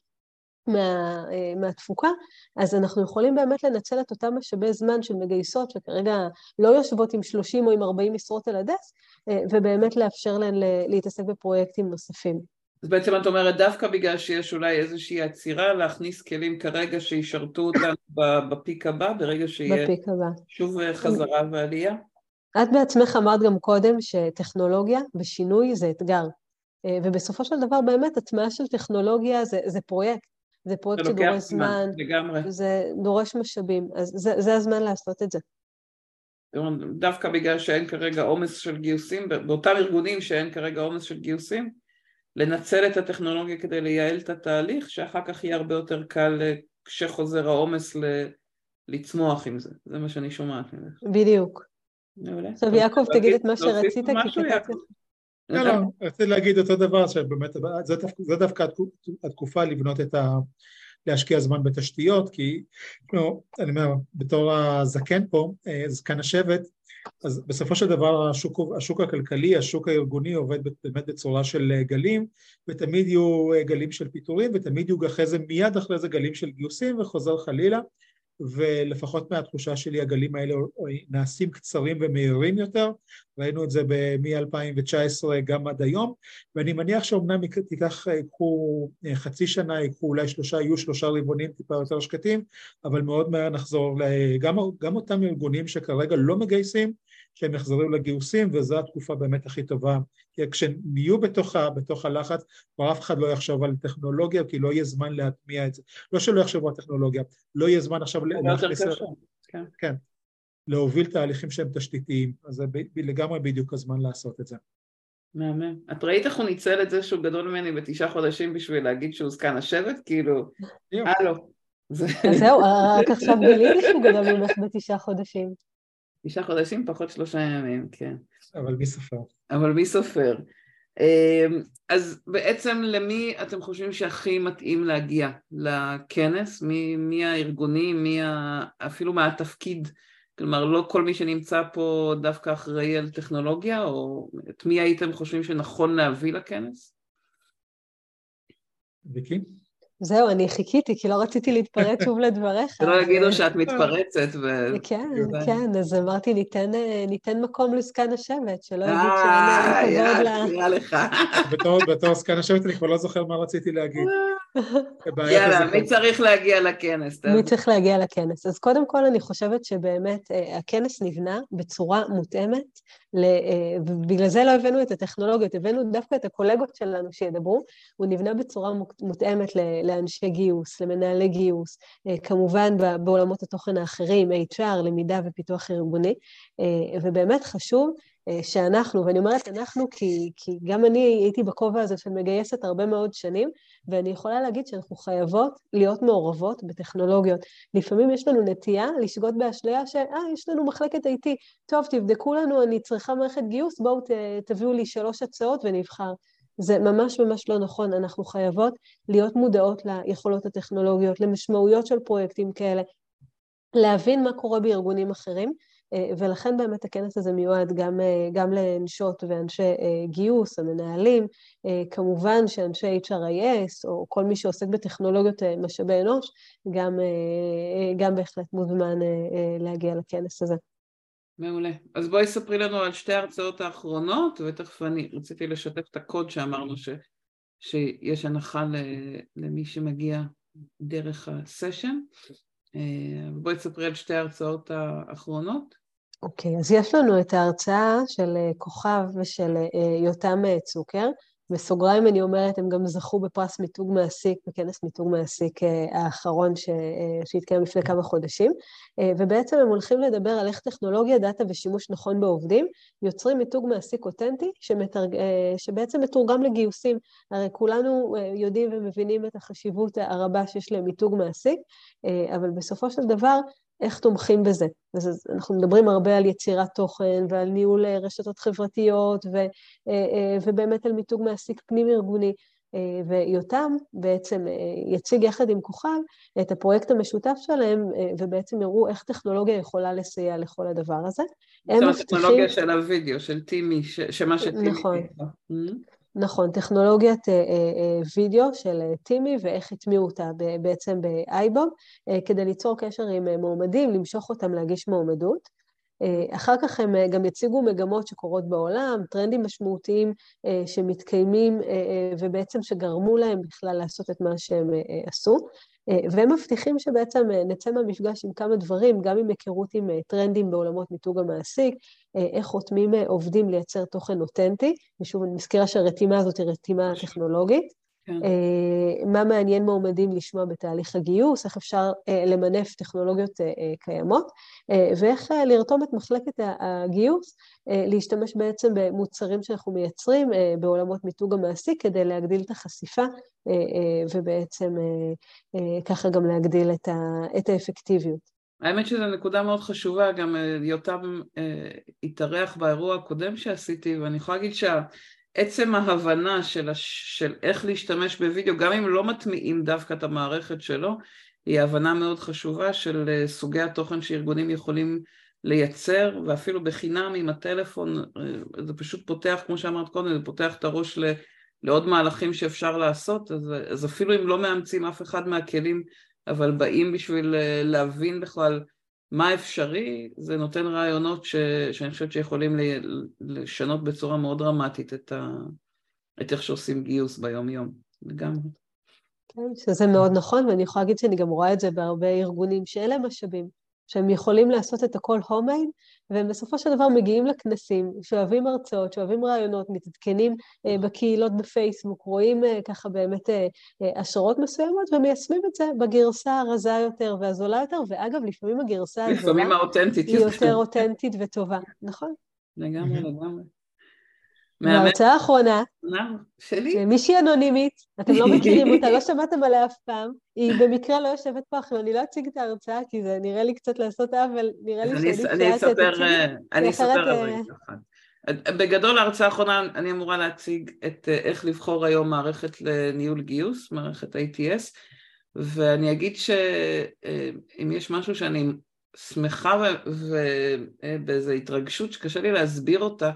מה, אה, מהתפוקה, אז אנחנו יכולים באמת לנצל את אותם משאבי זמן של מגייסות שכרגע לא יושבות עם 30 או עם 40 משרות על הדסק, אה, ובאמת לאפשר להן להתעסק בפרויקטים נוספים. אז בעצם את אומרת דווקא בגלל שיש אולי איזושהי עצירה להכניס כלים כרגע שישרתו אותנו בפיק הבא, ברגע שיהיה שוב אה, חזרה ועלייה? את בעצמך אמרת גם קודם שטכנולוגיה ושינוי זה אתגר. ובסופו של דבר באמת הטמעה של טכנולוגיה זה, זה פרויקט. זה פרויקט שדורש זמן, לגמרי. זה דורש משאבים, אז זה, זה הזמן לעשות את זה. דווקא בגלל שאין כרגע עומס של גיוסים, באותם ארגונים שאין כרגע עומס של גיוסים, לנצל את הטכנולוגיה כדי לייעל את התהליך, שאחר כך יהיה הרבה יותר קל אה, כשחוזר העומס ל... לצמוח עם זה, זה מה שאני שומעת ממך. בדיוק. עכשיו יעקב, תגיד את מה שרצית, כי כתבתי... לא, לא, רציתי להגיד אותו דבר, שבאמת זו דווקא התקופה לבנות את ה... להשקיע זמן בתשתיות, כי לא, אני אומר, בתור הזקן פה, אה, זקן השבט, אז בסופו של דבר השוק, השוק הכלכלי, השוק הארגוני עובד באמת בצורה של אה, גלים, ותמיד יהיו אה, גלים של פיטורים, ותמיד יהיו אחרי זה, מיד אחרי זה גלים של גיוסים וחוזר חלילה, ולפחות מהתחושה שלי הגלים האלה נעשים קצרים ומהירים יותר, ראינו את זה מ-2019 גם עד היום, ואני מניח שאומנם תיקח, יקחו חצי שנה, יקחו אולי שלושה, יהיו שלושה רבעונים טיפה יותר שקטים, אבל מאוד מהר נחזור, גם, גם אותם ארגונים שכרגע לא מגייסים, שהם יחזרו לגיוסים, וזו התקופה באמת הכי טובה. כי כשהם יהיו בתוך, בתוך הלחץ, כבר אף אחד לא יחשוב על טכנולוגיה, כי לא יהיה זמן להטמיע את זה. לא שלא יחשבו על טכנולוגיה, לא יהיה זמן עכשיו להכניס... כן. כן. להוביל תהליכים שהם תשתיתיים, אז זה לגמרי בדיוק הזמן לעשות את זה. מהמם. את ראית איך הוא ניצל את זה שהוא גדול ממני בתשעה חודשים בשביל להגיד שהוא זקן השבט? כאילו, הלו. זהו, רק עכשיו גיליתי שהוא גדול ממך בתשעה חודשים. תשעה חודשים פחות שלושה ימים, כן. אבל מי סופר? אבל מי סופר? אמ, אז בעצם למי אתם חושבים שהכי מתאים להגיע לכנס? מי, מי הארגונים, מי ה... אפילו מה התפקיד? כלומר, לא כל מי שנמצא פה דווקא אחראי על טכנולוגיה, או את מי הייתם חושבים שנכון להביא לכנס? ויקי? זהו, אני חיכיתי, כי לא רציתי להתפרץ שוב לדבריך. שלא יגידו שאת מתפרצת. ו... כן, כן, אז אמרתי, ניתן, ניתן מקום לזקן השבט, שלא יגיד שאין כבוד ל... אה, יאללה, לך. בתור זקן השבט אני כבר לא זוכר מה רציתי להגיד. יאללה, מי צריך להגיע לכנס? מי צריך להגיע לכנס? אז קודם כל אני חושבת שבאמת אה, הכנס נבנה בצורה מותאמת, אה, ובגלל זה לא הבאנו את הטכנולוגיות, הבאנו דווקא את הקולגות שלנו שידברו, הוא נבנה בצורה מותאמת לאנשי גיוס, למנהלי גיוס, אה, כמובן בעולמות התוכן האחרים, HR, למידה ופיתוח ארגוני, ובאמת חשוב שאנחנו, ואני אומרת אנחנו כי, כי גם אני הייתי בכובע הזה של מגייסת הרבה מאוד שנים, ואני יכולה להגיד שאנחנו חייבות להיות מעורבות בטכנולוגיות. לפעמים יש לנו נטייה לשגות באשליה של, אה, יש לנו מחלקת IT, טוב, תבדקו לנו, אני צריכה מערכת גיוס, בואו ת, תביאו לי שלוש הצעות ונבחר. זה ממש ממש לא נכון, אנחנו חייבות להיות מודעות ליכולות הטכנולוגיות, למשמעויות של פרויקטים כאלה, להבין מה קורה בארגונים אחרים, אה, ולכן באמת הכנס הזה מיועד גם, אה, גם לנשות ואנשי אה, גיוס, המנהלים, כמובן שאנשי HRIS או כל מי שעוסק בטכנולוגיות משאבי אנוש, גם, גם בהחלט מוזמן להגיע לכנס הזה. מעולה. אז בואי ספרי לנו על שתי ההרצאות האחרונות, ותכף אני רציתי לשתף את הקוד שאמרנו ש, שיש הנחה למי שמגיע דרך הסשן. בואי תספרי על שתי ההרצאות האחרונות. אוקיי, אז יש לנו את ההרצאה של אה, כוכב ושל אה, יותם אה, צוקר. בסוגריים אני אומרת, הם גם זכו בפרס מיתוג מעסיק, בכנס מיתוג מעסיק האחרון ש... שהתקיים לפני כמה חודשים, ובעצם הם הולכים לדבר על איך טכנולוגיה, דאטה ושימוש נכון בעובדים יוצרים מיתוג מעסיק אותנטי, שמתרג... שבעצם מתורגם לגיוסים. הרי כולנו יודעים ומבינים את החשיבות הרבה שיש למיתוג מעסיק, אבל בסופו של דבר, איך תומכים בזה. אז אנחנו מדברים הרבה על יצירת תוכן ועל ניהול אה, רשתות חברתיות ו, אה, אה, ובאמת על מיתוג מעסיק פנים-ארגוני. ויותם בעצם יציג יחד עם כוכב את הפרויקט המשותף שלהם, ובעצם יראו איך טכנולוגיה יכולה לסייע לכל הדבר הזה. זאת אומרת, טכנולוגיה של הוידאו, של טימי, שמה שטימי... נכון. נכון, טכנולוגיית אה, אה, אה, וידאו של טימי ואיך הטמיעו אותה בעצם באייבוב, כדי ליצור קשר עם מועמדים, למשוך אותם להגיש מועמדות. אחר כך הם גם יציגו מגמות שקורות בעולם, טרנדים משמעותיים שמתקיימים ובעצם שגרמו להם בכלל לעשות את מה שהם עשו. והם מבטיחים שבעצם נצא מהמפגש עם כמה דברים, גם עם היכרות עם טרנדים בעולמות מיתוג המעסיק, איך חותמים עובדים לייצר תוכן אותנטי, ושוב אני מזכירה שהרתימה הזאת היא רתימה טכנולוגית, כן. אה, מה מעניין מועמדים לשמוע בתהליך הגיוס, איך אפשר אה, למנף טכנולוגיות אה, קיימות, ואיך לרתום את מחלקת הגיוס להשתמש בעצם במוצרים שאנחנו מייצרים בעולמות מיתוג המעסיק כדי להגדיל את החשיפה ובעצם ככה גם להגדיל את האפקטיביות. האמת שזו נקודה מאוד חשובה, גם יותם התארח באירוע הקודם שעשיתי, ואני יכולה להגיד שה... עצם ההבנה של, הש... של איך להשתמש בווידאו, גם אם לא מטמיעים דווקא את המערכת שלו, היא הבנה מאוד חשובה של אה, סוגי התוכן שארגונים יכולים לייצר, ואפילו בחינם עם הטלפון, אה, זה פשוט פותח, כמו שאמרת קודם, זה פותח את הראש ל... לעוד מהלכים שאפשר לעשות, אז, אז אפילו אם לא מאמצים אף אחד מהכלים אבל באים בשביל אה, להבין בכלל מה אפשרי, זה נותן רעיונות ש, שאני חושבת שיכולים לשנות בצורה מאוד דרמטית את, ה, את איך שעושים גיוס ביום יום, לגמרי. כן, שזה מאוד נכון, ואני יכולה להגיד שאני גם רואה את זה בהרבה ארגונים שאין להם משאבים, שהם יכולים לעשות את הכל הומייד, והם בסופו של דבר מגיעים לכנסים, שאוהבים הרצאות, שאוהבים רעיונות, מתעדכנים אה, בקהילות בפייסבוק, רואים אה, ככה באמת אה, השערות מסוימות, ומיישמים את זה בגרסה הרזה יותר והזולה יותר, ואגב, לפעמים הגרסה הזולה... היא יותר אותנטית וטובה, נכון? לגמרי, לגמרי. וההרצאה האחרונה, שלי? מישהי אנונימית, אתם לא מכירים אותה, לא שמעתם עליה אף פעם, היא במקרה לא יושבת פה עכשיו, אני לא אציג את ההרצאה, כי זה נראה לי קצת לעשות עוול, נראה לי שאני שאת תציגי. אני אספר על זה אחד. בגדול ההרצאה האחרונה אני אמורה להציג את אה, איך לבחור היום מערכת לניהול גיוס, מערכת ATS, ואני אגיד שאם אה, יש משהו שאני שמחה ובאיזו התרגשות שקשה לי להסביר אותה,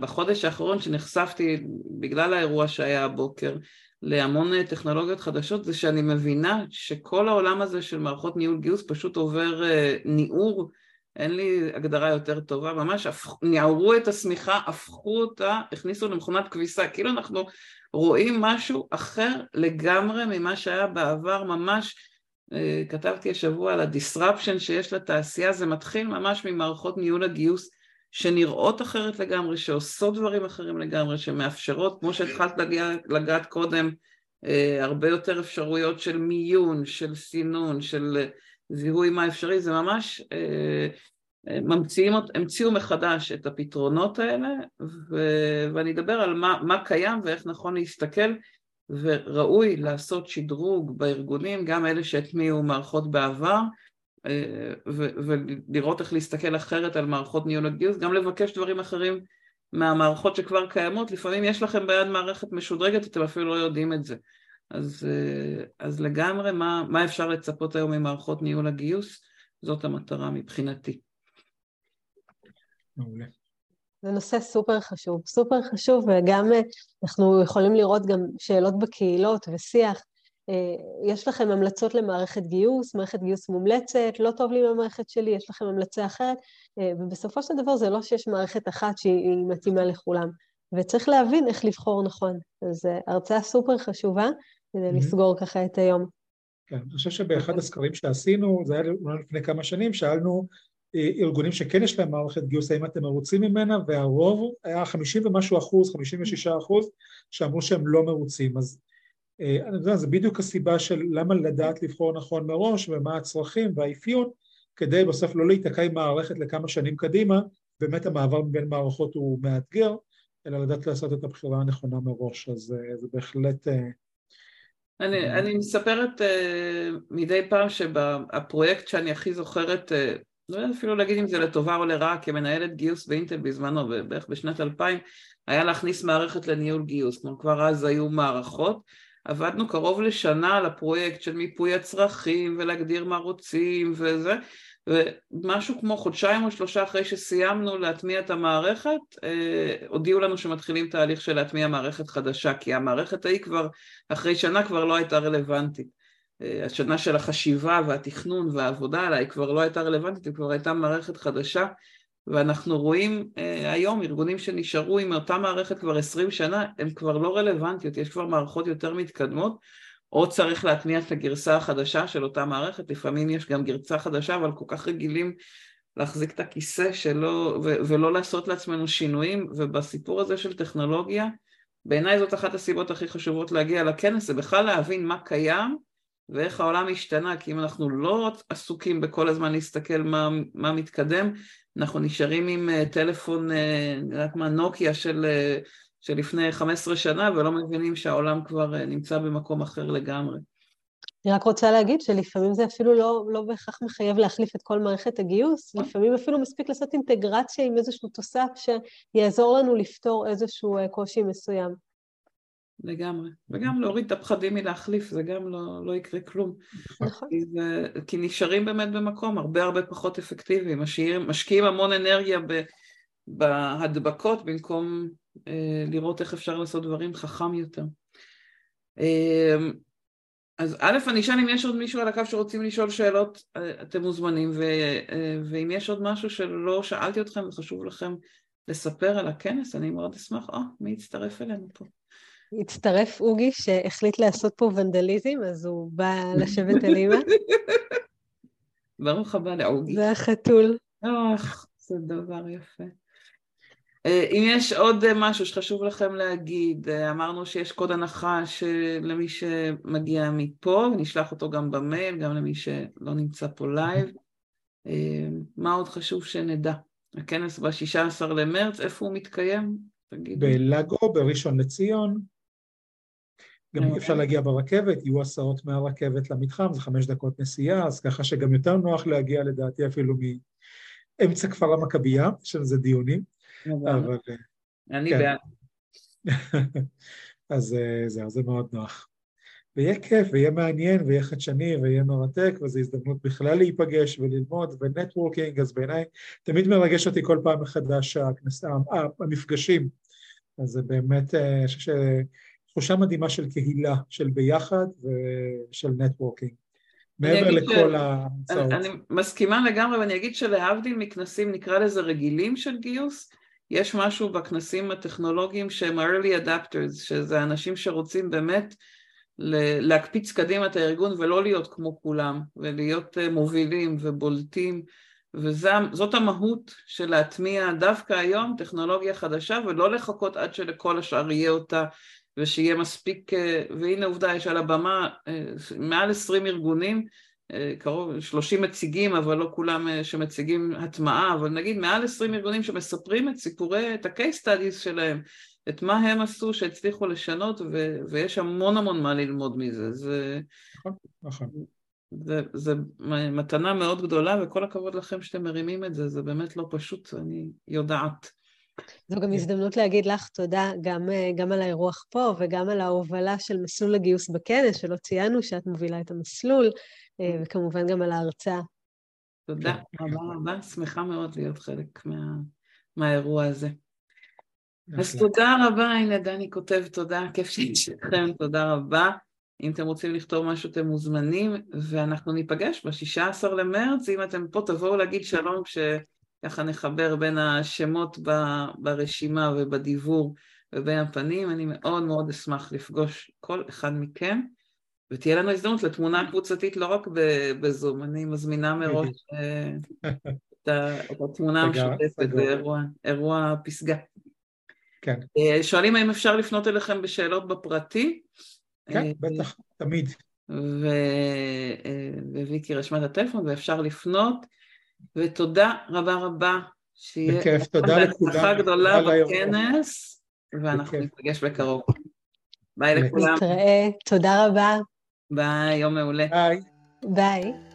בחודש האחרון שנחשפתי בגלל האירוע שהיה הבוקר להמון טכנולוגיות חדשות זה שאני מבינה שכל העולם הזה של מערכות ניהול גיוס פשוט עובר uh, ניעור, אין לי הגדרה יותר טובה, ממש ניערו את השמיכה, הפכו אותה, הכניסו למכונת כביסה, כאילו אנחנו רואים משהו אחר לגמרי ממה שהיה בעבר, ממש uh, כתבתי השבוע על הדיסרפשן שיש לתעשייה, זה מתחיל ממש ממערכות ניהול הגיוס שנראות אחרת לגמרי, שעושות דברים אחרים לגמרי, שמאפשרות, כמו שהתחלת לגעת קודם, אה, הרבה יותר אפשרויות של מיון, של סינון, של זיהוי מה אפשרי, זה ממש אה, אה, ממציאים, המציאו מחדש את הפתרונות האלה, ו, ואני אדבר על מה, מה קיים ואיך נכון להסתכל, וראוי לעשות שדרוג בארגונים, גם אלה שהטמיעו מערכות בעבר, אה, ולראות איך להסתכל אחרת על מערכות ניהול הגיוס, גם לבקש דברים אחרים מהמערכות שכבר קיימות, לפעמים יש לכם ביד מערכת משודרגת, אתם אפילו לא יודעים את זה. אז, אה, אז לגמרי, מה, מה אפשר לצפות היום ממערכות ניהול הגיוס? זאת המטרה מבחינתי. מעולה. זה נושא סופר חשוב, סופר חשוב, וגם אה, אנחנו יכולים לראות גם שאלות בקהילות ושיח. אה, יש לכם המלצות למערכת גיוס, מערכת גיוס מומלצת, לא טוב לי עם המערכת שלי, יש לכם המלצה אחרת, אה, ובסופו של דבר זה לא שיש מערכת אחת שהיא מתאימה לכולם, וצריך להבין איך לבחור נכון. אז אה, הרצאה סופר חשובה כדי לסגור ככה את היום. כן, אני חושב שבאחד הסקרים שעשינו, זה היה לפני כמה שנים, שאלנו ארגונים שכן יש להם מערכת גיוס, האם אתם מרוצים ממנה, והרוב היה 50 ומשהו אחוז, 56 אחוז, שאמרו שהם לא מרוצים. אז זה בדיוק הסיבה של למה לדעת לבחור נכון מראש ומה הצרכים והאפיון כדי בסוף לא להיתקע עם מערכת לכמה שנים קדימה, באמת המעבר בין מערכות הוא מאתגר, אלא לדעת לעשות את הבחירה הנכונה מראש, אז אה, זה בהחלט... אה, אני, אני מספרת uh, מדי פעם שהפרויקט שאני הכי זוכרת, uh, לא יודע אפילו להגיד אם זה לטובה או לרעה, כמנהלת גיוס באינטל בזמנו, בערך בשנת 2000, היה להכניס מערכת לניהול גיוס, כלומר כבר אז היו מערכות, עבדנו קרוב לשנה על הפרויקט של מיפוי הצרכים ולהגדיר מה רוצים וזה, ומשהו כמו חודשיים או שלושה אחרי שסיימנו להטמיע את המערכת, אה, הודיעו לנו שמתחילים תהליך של להטמיע מערכת חדשה, כי המערכת ההיא כבר, אחרי שנה כבר לא הייתה רלוונטית. אה, השנה של החשיבה והתכנון והעבודה עליי כבר לא הייתה רלוונטית, היא כבר הייתה מערכת חדשה ואנחנו רואים אה, היום ארגונים שנשארו עם אותה מערכת כבר עשרים שנה, הן כבר לא רלוונטיות, יש כבר מערכות יותר מתקדמות, או צריך להטמיע את הגרסה החדשה של אותה מערכת, לפעמים יש גם גרסה חדשה, אבל כל כך רגילים להחזיק את הכיסא שלא, ו- ולא לעשות לעצמנו שינויים, ובסיפור הזה של טכנולוגיה, בעיניי זאת אחת הסיבות הכי חשובות להגיע לכנס, זה בכלל להבין מה קיים ואיך העולם השתנה, כי אם אנחנו לא עסוקים בכל הזמן להסתכל מה, מה מתקדם, אנחנו נשארים עם אה, טלפון, אה, רק מה, נוקיה של, אה, של לפני 15 שנה, ולא מבינים שהעולם כבר נמצא במקום אחר לגמרי. אני רק רוצה להגיד שלפעמים זה אפילו לא, לא בהכרח מחייב להחליף את כל מערכת הגיוס, לפעמים אפילו מספיק לעשות אינטגרציה עם איזשהו תוסף שיעזור לנו לפתור איזשהו קושי מסוים. לגמרי, וגם להוריד את הפחדים מלהחליף, זה גם לא, לא יקרה כלום. נכון. כי, זה, כי נשארים באמת במקום הרבה הרבה פחות אפקטיבי, משקיעים, משקיעים המון אנרגיה ב, בהדבקות במקום אה, לראות איך אפשר לעשות דברים חכם יותר. אה, אז א', אני אשאל אם יש עוד מישהו על הקו שרוצים לשאול שאלות, אתם מוזמנים, ו, ואם יש עוד משהו שלא שאלתי אתכם וחשוב לכם לספר על הכנס, אני מאוד אשמח. או, מי יצטרף אלינו פה? הצטרף אוגי שהחליט לעשות פה ונדליזם, אז הוא בא לשבת על אימא. ברוך הבא לאוגי. זה החתול. אוח, זה דבר יפה. אה, אם יש עוד משהו שחשוב לכם להגיד, אה, אמרנו שיש קוד הנחה למי שמגיע מפה, ונשלח אותו גם במייל, גם למי שלא נמצא פה לייב. אה, מה עוד חשוב שנדע? הכנס ב-16 למרץ, איפה הוא מתקיים? תגידו. בלאגו, בראשון לציון. גם אי אפשר להגיע ברכבת, יהיו הסעות מהרכבת למתחם, זה חמש דקות נסיעה, אז ככה שגם יותר נוח להגיע לדעתי אפילו מאמצע כפר המכבייה, יש על זה דיונים. אבל... אני כן. בעד. אז אה, זהו, זה מאוד נוח. ויהיה כיף, ויהיה מעניין, ויהיה חדשני, ויהיה מרתק, וזו הזדמנות בכלל להיפגש וללמוד, ו networking, אז בעיניי תמיד מרגש אותי כל פעם מחדש המפגשים. אז זה באמת, אה, אני חושב תחושה מדהימה של קהילה, של ביחד ושל networking. מעבר לכל ההצעות. אני מסכימה לגמרי, ואני אגיד שלהבדיל מכנסים, נקרא לזה רגילים של גיוס, יש משהו בכנסים הטכנולוגיים שהם early adapters, שזה אנשים שרוצים באמת להקפיץ קדימה את הארגון ולא להיות כמו כולם, ולהיות אה, מובילים ובולטים, וזאת המהות של להטמיע דווקא היום טכנולוגיה חדשה, ולא לחכות עד שלכל השאר יהיה אותה ושיהיה מספיק, אה, והנה עובדה, יש על הבמה אה, מעל עשרים ארגונים, אה, קרוב, שלושים מציגים, אבל לא כולם שמציגים הטמעה, אבל נגיד מעל עשרים ארגונים שמספרים את סיפורי, את ה-case studies שלהם, את מה הם עשו שהצליחו לשנות, ו- ויש המון המון מה ללמוד מזה. זה... נכון, נכון. זה, זה מתנה מאוד גדולה, וכל הכבוד לכם שאתם מרימים את זה, זה באמת לא פשוט, אני יודעת. זו גם כן. הזדמנות להגיד לך תודה גם, אה, גם על האירוח פה וגם על ההובלה של מסלול הגיוס בכנס, שלא ציינו שאת מובילה את המסלול, אה, mm. וכמובן גם על ההרצאה. תודה רבה רבה, שמחה מאוד להיות חלק מה, מהאירוע הזה. אז תודה רבה, הנה דני כותב תודה, כיף שיש לכם, תודה רבה. אם אתם רוצים לכתוב משהו אתם מוזמנים, ואנחנו ניפגש ב-16 למרץ, אם אתם פה תבואו להגיד שלום כש... ככה נחבר בין השמות ברשימה ובדיבור ובין הפנים, אני מאוד מאוד אשמח לפגוש כל אחד מכם, ותהיה לנו הזדמנות לתמונה קבוצתית לא רק בזום, אני מזמינה מראש אה, את התמונה המשותפת באירוע פסגה. כן. אה, שואלים האם אפשר לפנות אליכם בשאלות בפרטי? כן, אה, בטח, תמיד. וויקי רשמה את הטלפון ואפשר לפנות. ותודה רבה רבה, שיהיה בכיף, תודה לכולם. הצלחה גדולה בכנס, ואנחנו ניפגש בקרוב. ביי לכולם. נתראה, תודה רבה. ביי, יום מעולה. ביי. ביי.